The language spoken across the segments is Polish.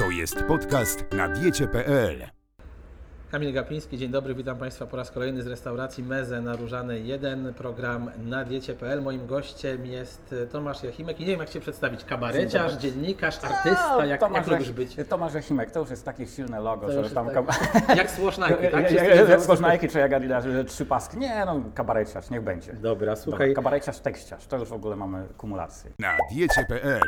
To jest podcast na diecie.pl. Kamil Gapiński, dzień dobry, witam Państwa po raz kolejny z restauracji Meze na Różanej 1, program na diecie.pl. Moim gościem jest Tomasz Jachimek i nie wiem jak się przedstawić, kabareciarz, dziennikarz, artysta, jak, jak lubisz być? Tomasz Jachimek, to już jest takie silne logo, To że tam... tak- kab- Jak Słosznajki, tak? Jak- Słosznajki czy jak Adidas, że trzy paski. Nie, no kabareciarz, niech będzie. Dobra, Dobra, słuchaj, kabareciarz, tekściarz, to już w ogóle mamy kumulację. Na diecie.pl.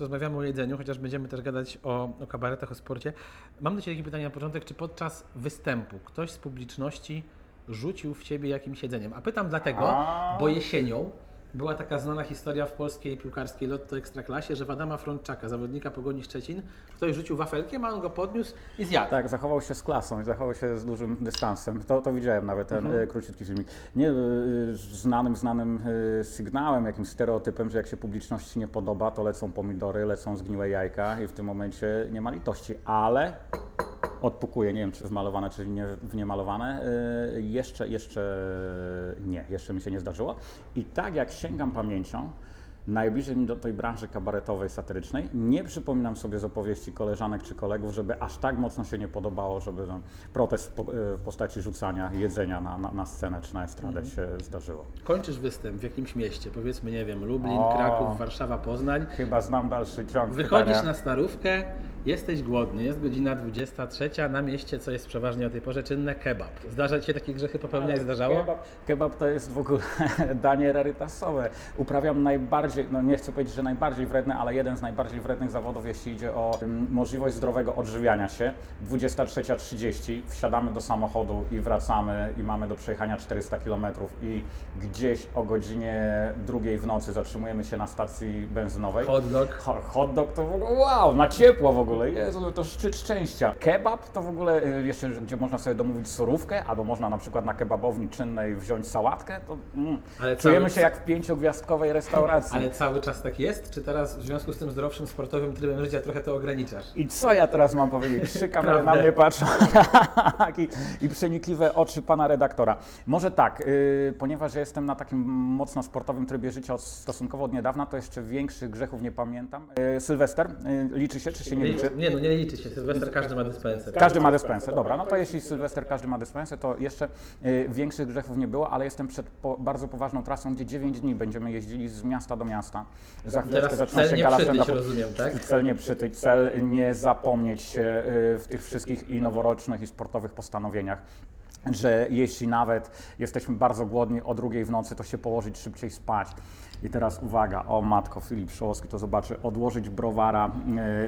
rozmawiamy o jedzeniu, chociaż będziemy też gadać o, o kabaretach, o sporcie. Mam do Ciebie takie pytanie na początek, czy podczas występu ktoś z publiczności rzucił w Ciebie jakimś jedzeniem? A pytam dlatego, bo jesienią była taka znana historia w polskiej piłkarskiej Lotto Ekstraklasie, że w Adama Frączaka, zawodnika Pogoni Szczecin, ktoś rzucił wafelkiem, a on go podniósł i zjadł. Tak, zachował się z klasą i zachował się z dużym dystansem. To, to widziałem nawet ten e, króciutki filmik. Nie e, znanym, znanym e, sygnałem, jakimś stereotypem, że jak się publiczności nie podoba, to lecą pomidory, lecą zgniłe jajka i w tym momencie nie ma litości. Ale odpukuje, nie wiem czy wmalowane, czy nie, w niemalowane. E, Jeszcze, jeszcze nie, jeszcze mi się nie zdarzyło. I tak jak sięgam pamięcią, najbliżej mi do tej branży kabaretowej, satyrycznej, nie przypominam sobie z opowieści koleżanek czy kolegów, żeby aż tak mocno się nie podobało, żeby no, protest w, w postaci rzucania jedzenia na, na, na scenę czy na estradę się zdarzyło. Kończysz występ w jakimś mieście, powiedzmy, nie wiem, Lublin, O. Kraków, Warszawa, Poznań. Chyba znam dalszy ciąg Wychodzisz pytania. na starówkę, jesteś głodny, jest godzina 23, na mieście, co jest przeważnie o tej porze czynne, kebab. Zdarza Ci się takie grzechy popełniać? Zdarzało? Kebab, kebab to jest w ogóle danie rarytasowe. Uprawiam najbardziej, no nie chcę powiedzieć, że najbardziej wredny, ale jeden z najbardziej wrednych zawodów, jeśli idzie o mm, możliwość zdrowego odżywiania się. 23.30 wsiadamy do samochodu i wracamy i mamy do przejechania 400 km i gdzieś o godzinie drugiej w nocy zatrzymujemy się na stacji benzynowej. Hot dog. Ho- Hot dog to w ogóle, wow, na ciepło w ogóle, Jezu, to szczyt szczęścia. Kebab to w ogóle, y, jeszcze gdzie można sobie domówić surówkę, albo można na przykład na kebabowni czynnej wziąć sałatkę, to mm, Ale czujemy cały- się jak w pięciogwiazdkowej restauracji. Ale cały czas tak jest? Czy teraz w związku z tym zdrowszym sportowym trybem życia trochę to ograniczasz? I co ja teraz mam powiedzieć? Trzy kamery na mnie patrzą I, i przenikliwe oczy pana redaktora. Może tak, y, ponieważ ja jestem na takim mocno sportowym trybie życia od, stosunkowo od niedawna, to jeszcze większych grzechów nie pamiętam. Y, Sylwester, y, liczy się czy się nie liczy? Nie, no nie liczy się. Sylwester każdy ma dyspenser. Każdy ma dyspensę, dobra. No to jeśli Sylwester każdy ma dyspensę, to jeszcze y, większych grzechów nie było, ale jestem przed po, bardzo poważną trasą, gdzie 9 dni będziemy jeździli z miasta do miasta. Za chwileczkę zaczyna się nie gala przytyć, stand-upu. rozumiem, tak? Cel nie przytyć, cel nie zapomnieć się y, w tych wszystkich i noworocznych, i sportowych postanowieniach. Że jeśli nawet jesteśmy bardzo głodni o drugiej w nocy, to się położyć szybciej spać. I teraz uwaga, o matko, Filip Szołowski to zobaczy, odłożyć browara,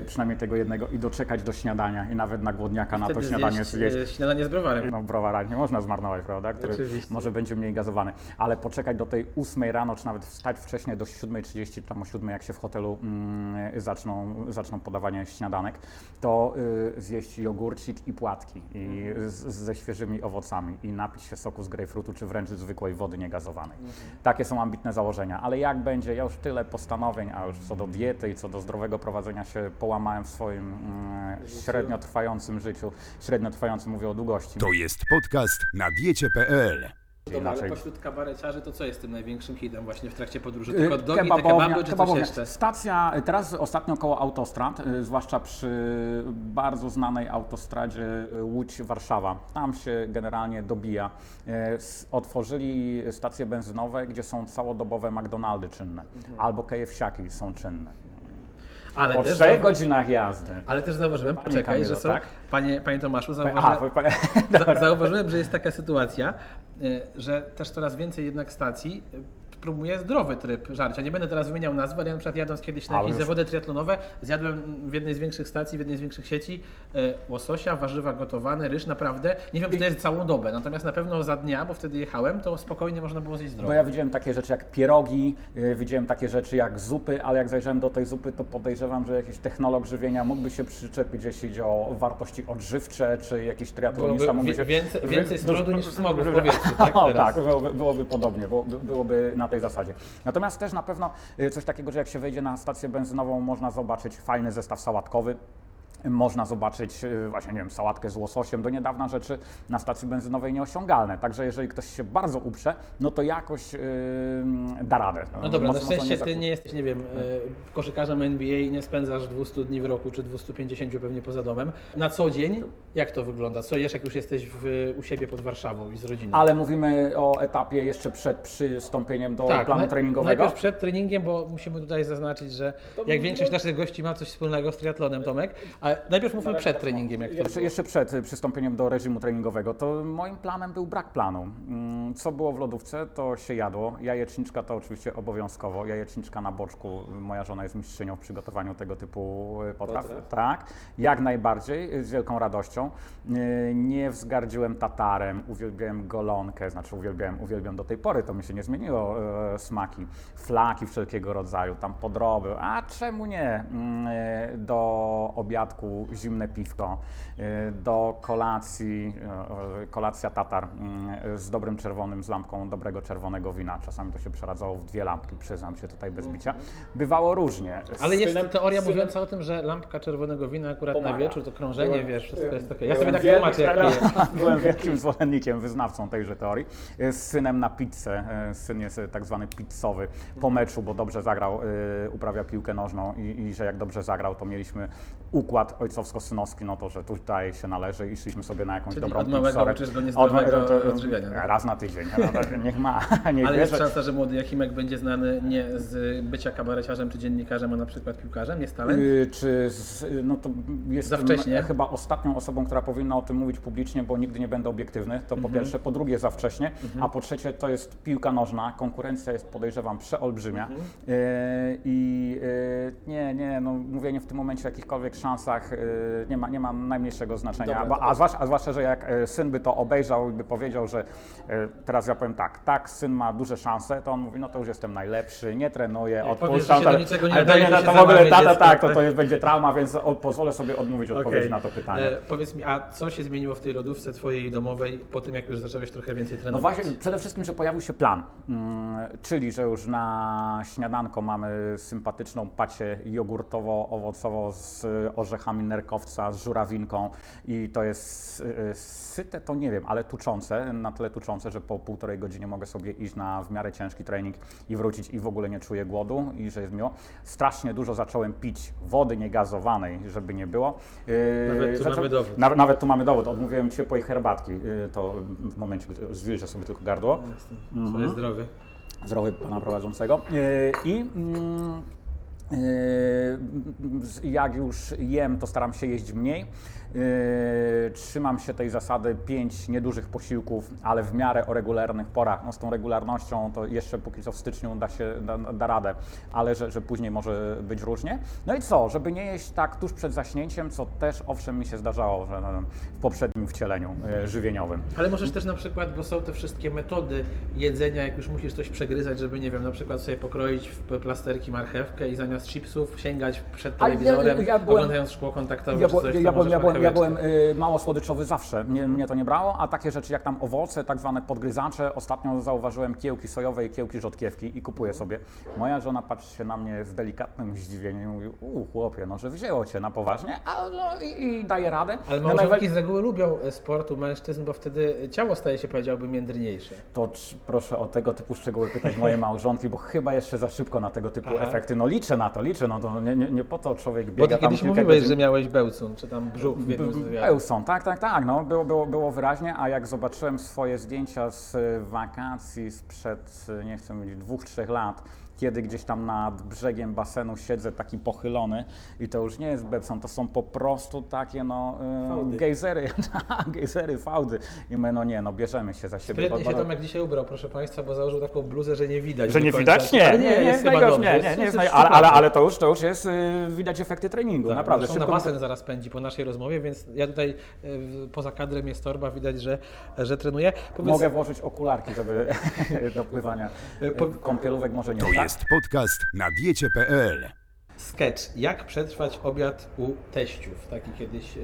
y, przynajmniej tego jednego i doczekać do śniadania i nawet na głodniaka na to śniadanie zjeść, e, śniadanie z browarem. No browara nie można zmarnować, prawda? Który Oczywiście. może będzie mniej gazowany. Ale poczekać do tej 8 rano, czy nawet wstać wcześniej do 7.30, tam o 7 jak się w hotelu mm, zaczną, zaczną podawanie śniadanek, to y, zjeść jogurcik i płatki i z, ze świeżymi owocami i napić się soku z grejpfrutu, czy wręcz zwykłej wody niegazowanej. Takie są ambitne założenia. Ale jak będzie, ja już tyle postanowień, a już co do diety i co do zdrowego prowadzenia się połamałem w swoim mm, średnio trwającym życiu. Średnio trwającym mówię o długości. To jest podcast na diecie.pl. Dobra, ale pośród kabareciarzy to co jest tym największym hitem właśnie w trakcie podróży? Y, Te hot dogi, te kebabownia- kebaby czy coś jeszcze? Stacja, teraz ostatnio koło autostrad, y, zwłaszcza przy bardzo znanej autostradzie y, Łódź-Warszawa. Tam się generalnie dobija. Y, Otworzyli stacje benzynowe, gdzie są całodobowe McDonaldy czynne, Mhm. albo KFC-aki są czynne. Ale Po też, trzech godzinach jazdy. ale też zauważyłem, Panie poczekaj, Kamilu, że są, tak? panie, panie Tomaszu, A, zauważyłem, wy- panie- Za- Zauważyłem, że jest taka sytuacja, y, że też coraz więcej jednak stacji próbuje zdrowy tryb żarcia. Nie będę teraz wymieniał nazwy, ale ja na przykład jadąc kiedyś na Ale jakieś już- zawody triatlonowe, zjadłem w jednej z większych stacji, w jednej z większych sieci y, łososia, warzywa gotowane, ryż, naprawdę. Nie wiem, czy to jest całą dobę, natomiast na pewno za dnia, bo wtedy jechałem, to spokojnie można było zjeść zdrowo. Bo ja widziałem takie rzeczy jak pierogi, y, widziałem takie rzeczy jak zupy, ale jak zajrzałem do tej zupy, to podejrzewam, że jakiś technolog żywienia mógłby się przyczepić, jeśli chodzi o wartości odżywcze, czy jakiś triatlonista Byłoby mógłby się... więcej- więcej smrodu niż smogu w powietrzu, tak, O, teraz? tak, byłoby, byłoby podobnie, było- byłoby na tej zasadzie. Natomiast też na pewno y, coś takiego, że jak się wejdzie na stację benzynową, można zobaczyć fajny zestaw sałatkowy, Można zobaczyć y, właśnie, nie wiem, sałatkę z łososiem, do niedawna rzeczy na stacji benzynowej nieosiągalne. Także jeżeli ktoś się bardzo uprze, no to jakoś yy, da radę. No dobra, na Mocno- mocno szczęście ty zakup- nie jesteś, nie wiem, e, koszykarzem NBA i nie spędzasz 200 dni w roku, czy 250 pewnie poza domem. Na co dzień, jak to wygląda? Co jesz, jak już jesteś w, u siebie pod Warszawą i z rodziną? Ale mówimy o etapie jeszcze przed przystąpieniem do planu na- treningowego. Najpierw przed treningiem, bo musimy tutaj zaznaczyć, że jak większość naszych gości ma coś wspólnego z triatlonem, Tomek, ale najpierw mówmy przed treningiem, jak to Jeszcze, jeszcze przed przystąpieniem do reżimu treningowego, to moim planem był brak planu. Mm, Co było w lodówce, to się jadło. Jajeczniczka to oczywiście obowiązkowo. Jajeczniczka na boczku. Moja żona jest mistrzynią w przygotowaniu tego typu y, potraw. Tak, jak najbardziej, z wielką radością. Y, Nie wzgardziłem tatarem, uwielbiałem golonkę, znaczy uwielbiałem, uwielbiam do tej pory, to mi się nie zmieniło e, smaki. Flaki wszelkiego rodzaju, tam podroby, a czemu nie? Mm, e, Do obiadku zimne piwko, e, do kolacji, e, kolacja tatar mm, z dobrym czerwonym, z lampką dobrego czerwonego wina. Czasami to się przeradzało w dwie lampki, przyznam się tutaj bez bicia. Bywało różnie. Ale jest Synem- teoria synem- mówiąca o tym, że lampka czerwonego wina akurat na Pomaga. wieczór, to krążenie, Byłem- wiesz, wszystko jest okej. Ja sobie tak tłumaczę, jak. Byłem wielkim zwolennikiem, wyznawcą tejże teorii. Z synem na pizzę. Syn jest tak zwany pizzowy po meczu, bo dobrze zagrał, uprawia piłkę nożną i, i że jak dobrze zagrał, to mieliśmy układ ojcowsko-synowski, no to, że tutaj się należy i szliśmy sobie na jakąś Czyli dobrą od małego uczysz go niezdrowego Od- to- odżywiania, tak? Raz na tydzień. Niech ma, niech Ale wie, jest szansa, że młody Jachimek będzie znany nie z bycia kabareciarzem czy dziennikarzem, a na przykład piłkarzem? Jest talent? Y, Czy z, no to jestem Za wcześnie? chyba ostatnią osobą, która powinna o tym mówić publicznie, bo nigdy nie będę obiektywny. To Mhm. po pierwsze, po drugie za wcześnie, a po trzecie to jest piłka nożna. Konkurencja jest podejrzewam przeolbrzymia. Mhm. Y, I y, nie, nie, no mówienie w tym momencie o jakichkolwiek szansach y, nie ma, nie ma najmniejszego znaczenia. Dobra, Bo- a, zwłaszcza, a zwłaszcza, że jak y, syn by to obejrzał i by powiedział, że y, teraz ja powiem tak, tak, syn ma duże szanse, to on mówi, no to już jestem najlepszy, nie trenuję, powiesz, odpuszczam. że się do to- niczego nie ale to nie, to w ogóle tata, tak, to, to jest, będzie trauma, więc pozwolę sobie odmówić odpowiedzi Okej. na to pytanie. E, powiedz mi, a co się zmieniło w tej lodówce twojej domowej po tym, jak już zacząłeś trochę więcej No trenować? właśnie, przede wszystkim, że pojawił się plan, mm, czyli że już na śniadanko mamy sympatyczną pacie jogurtowo-owocową z orzechami nerkowca, z żurawinką i to jest y, syte, to nie wiem, ale tuczące, na tyle tuczące, że po półtorej godzinie mogę sobie iść na w miarę ciężki trening i wrócić i w ogóle nie czuję głodu i że jest miło. Strasznie dużo zacząłem pić wody niegazowanej, żeby nie było. Yy, Nawet tu mamy dowód. Nawet, nawet tu mamy dowód, odmówiłem ciepłej herbatki, to w momencie, gdy zwilżę sobie tylko gardło. Jestem Swoje zdrowy. Zdrowy pana prowadzącego. I mm, jak już jem, to staram się jeść mniej. Yy, trzymam się tej zasady pięć niedużych posiłków, ale w miarę o regularnych porach. No z tą regularnością to jeszcze póki co w styczniu da się da, da radę, ale że, że później może być różnie. No i co, żeby nie jeść tak tuż przed zaśnięciem, co też owszem mi się zdarzało że, no, w poprzednim wcieleniu yy, żywieniowym. Ale możesz też na przykład, bo są te wszystkie metody jedzenia, jak już musisz coś przegryzać, żeby, nie wiem, na przykład sobie pokroić w plasterki marchewkę i zamiast chipsów sięgać przed Ale ja- telewizorem, ja byłem- oglądając szkło kontaktowe Ja, czy coś, ja, byłem, możesz ja, byłem, ja byłem y, mało słodyczowy zawsze, mnie, mnie to nie brało, a takie rzeczy jak tam owoce, tak zwane podgryzacze, ostatnio zauważyłem kiełki sojowe i kiełki rzodkiewki i kupuję sobie. Moja żona patrzy się na mnie z delikatnym zdziwieniem i mówi, u chłopie, no że wzięło Cię na poważnie, a no i, i daje radę. Ale No, małżonki z reguły lubią e, sport u mężczyzn, bo wtedy ciało staje się, powiedziałbym, międrniejsze. To proszę o tego typu szczegóły pytać moje małżonki, bo chyba jeszcze za szybko na tego typu Aha. efekty. No liczę na to, liczę, no to nie, nie, nie po to człowiek Bo biega ty tam kiedyś kilka mówiłeś, godzin. że miałeś bełcun, czy tam brzuch w jednym z wywiadów. Elson, tak, tak, tak, no, było, było, było wyraźnie, a jak zobaczyłem swoje zdjęcia z y, wakacji sprzed, y, nie chcę mówić, dwóch, trzech lat, kiedy gdzieś tam nad brzegiem basenu siedzę taki pochylony i to już nie jest Bepson, to są po prostu takie no y, gejzery, tak, gejzery, fałdy i my no nie, no bierzemy się za siebie. Sprytnie się Tomek dzisiaj ubrał, proszę Państwa, bo założył taką bluzę, że nie widać. że nie widać? Nie, Ale nie, nie, jest jest chyba najgorsze, dobrze. nie, nie, nie jest ale, ale, to już, to już jest, y, widać efekty treningu, Tak, naprawdę. zresztą na basen zaraz pędzi po naszej rozmowie, więc ja tutaj w- poza kadrem jest torba, widać, że, że trenuje. Powiedz, Mogę włożyć okularki, żeby do pływania kąpielówek może nie tak? Jest podcast na diecie.pl. sketch. Jak przetrwać obiad u teściów? Taki kiedyś e,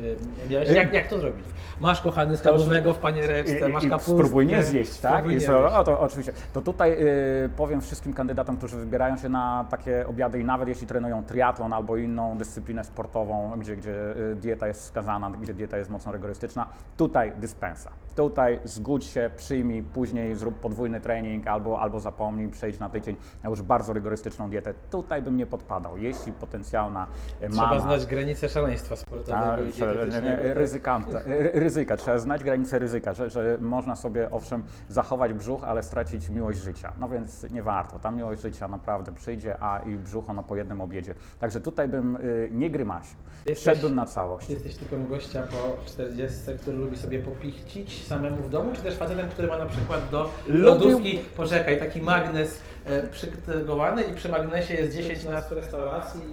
miałeś. Jak, jak to zrobić? Masz kochany schabowego w paniereczce, masz kapustę. Spróbuj nie zjeść, tak? I nie so, o, to oczywiście. To tutaj y, powiem wszystkim kandydatom, którzy wybierają się na takie obiady i nawet jeśli trenują triatlon albo inną dyscyplinę sportową, gdzie, gdzie dieta jest skazana, gdzie dieta jest mocno rygorystyczna, tutaj dyspensa. Tutaj zgódź się, przyjmij, później zrób podwójny trening albo, albo zapomnij, przejdź na tydzień na już bardzo rygorystyczną dietę. Tutaj bym nie podpadał. Jeśli potencjalna y, Trzeba mama... znać granice szaleństwa sportowego i trzeba- nie, nie, dietetycznego. ryzykanta, ry- ryzyka, trzeba znać granice ryzyka, że, że można sobie owszem zachować brzuch, ale stracić miłość życia. No więc nie warto, ta miłość życia naprawdę przyjdzie, a i brzuch ono po jednym obiedzie. Także tutaj bym nie grymasił, szedłbym na całość. Jesteś typem gościa po 40, który lubi sobie popichcić samemu w domu, czy też facetem, który ma na przykład do Lubił- lodówki, poczekaj, taki magnes e, przygotowany i przy magnesie jest 10 nazw restauracji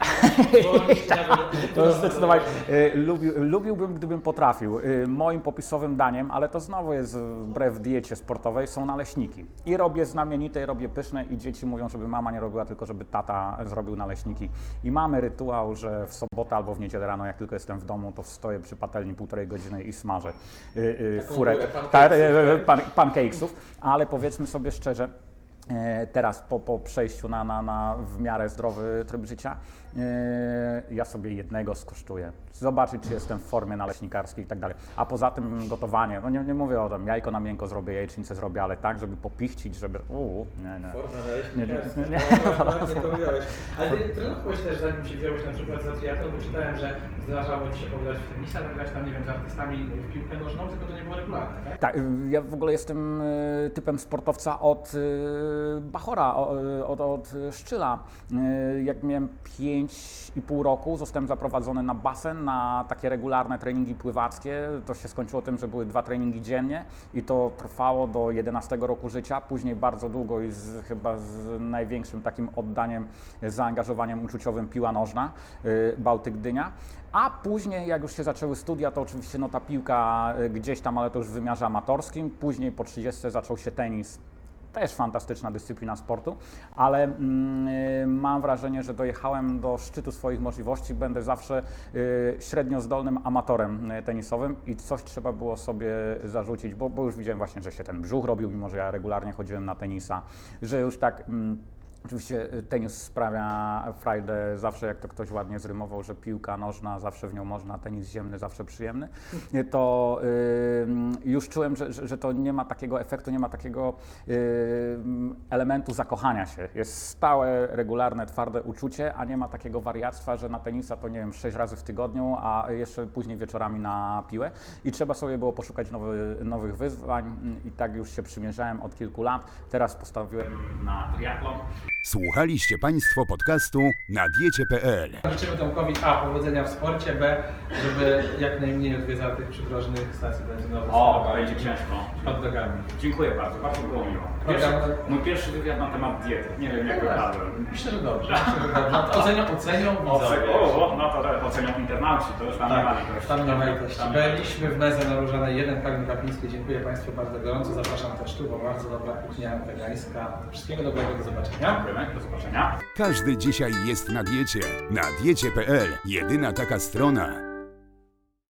i dzwonisz, nawet- To zdecydowanie. Y, lubił, lubiłbym, gdybym potrafił. Y, moim popisowym daniem, ale to znowu jest wbrew diecie sportowej, są naleśniki. I robię znamienite, i robię pyszne i dzieci mówią, żeby mama nie robiła, tylko żeby tata zrobił naleśniki. I mamy rytuał, że w sobotę albo w niedzielę rano, jak tylko jestem w domu, to stoję przy patelni półtorej godziny i smażę furę górę pancakesów, ale powiedzmy sobie szczerze, E, Teraz po, po przejściu na, na, na w miarę zdrowy tryb życia, e, ja sobie jednego skosztuję. Zobaczyć, czy jestem w formie naleśnikarskiej i tak dalej. A poza tym gotowanie, no nie, nie mówię o tym, jajko na miękko zrobię, jajecznicę zrobię, ale tak, żeby popichcić, żeby... Uu, nie, nie. Forma nie, naleśnikarska. nie, nie. Nie powiedziałeś. Ale ty trenowałeś też, zanim się wziąłeś na przykład za triatlon, bo czytałem, że zdarzało Ci się pograć w tenisa, zagrać tam, nie wiem, z artystami w piłkę nożną, tylko to nie było regularne, tak? Tak, ja w ogóle jestem y, typem sportowca od y, Bachora, o- y, od, od Szczyla. Y, Jak miałem 5,5 roku, zostałem zaprowadzony na basen, na takie regularne treningi pływackie. To się skończyło tym, że były dwa treningi dziennie i to trwało do 11 roku życia. Później bardzo długo i z, chyba z największym takim oddaniem, zaangażowaniem uczuciowym piła nożna, y, Bałtyk Gdynia. A później, jak już się zaczęły studia, to oczywiście no, ta piłka y, gdzieś tam, ale to już w wymiarze amatorskim. Później po 30 zaczął się tenis. Też fantastyczna dyscyplina sportu, ale mm, y, mam wrażenie, że dojechałem do szczytu swoich możliwości. Będę zawsze y, średnio zdolnym amatorem y, tenisowym i coś trzeba było sobie zarzucić, bo, bo już widziałem właśnie, że się ten brzuch robił, mimo że ja regularnie chodziłem na tenisa, że już tak. Mm, Oczywiście y, tenis sprawia frajdę zawsze, jak to ktoś ładnie zrymował, że piłka nożna zawsze w nią można, tenis ziemny zawsze przyjemny. Y, To y, już czułem, że, że, to nie ma takiego efektu, nie ma takiego y, elementu zakochania się. Jest stałe, regularne, twarde uczucie, a nie ma takiego wariactwa, że na tenisa to nie wiem, sześć razy w tygodniu, a jeszcze później wieczorami na piłę. I trzeba sobie było poszukać nowy, nowych wyzwań i tak już się przymierzałem od kilku lat. Teraz postawiłem na triatlon. Słuchaliście Państwo podcastu na diecie.pl. Życzymy Tomkowi A. Powodzenia w sporcie, B. Żeby jak najmniej odwiedzał tych przydrożnych stacji benzynowych. O, będzie ciężko. Hot dogami. Dziękuję bardzo, bardzo było miło. Program- mój pierwszy wywiad na temat diety. Nie wiem jak wypadłem. Myślę, że dobrze. Myślę, że dobrze. Ocenią, ocenią widzowie. O, no to tak ocenią internauci, to już tam nie ma Tak, litości. tam nie ma litości. Byliśmy w Meze na Różanej 1, Kamil Kapiński. Dziękuję Państwu bardzo gorąco. Zapraszam też tu, bo bardzo dobra kuchnia wegańska. Wszystkiego dobrego, do zobaczenia. Dziękujemy, do zobaczenia. Każdy dzisiaj jest na diecie. Na diecie.pl. Jedyna taka strona,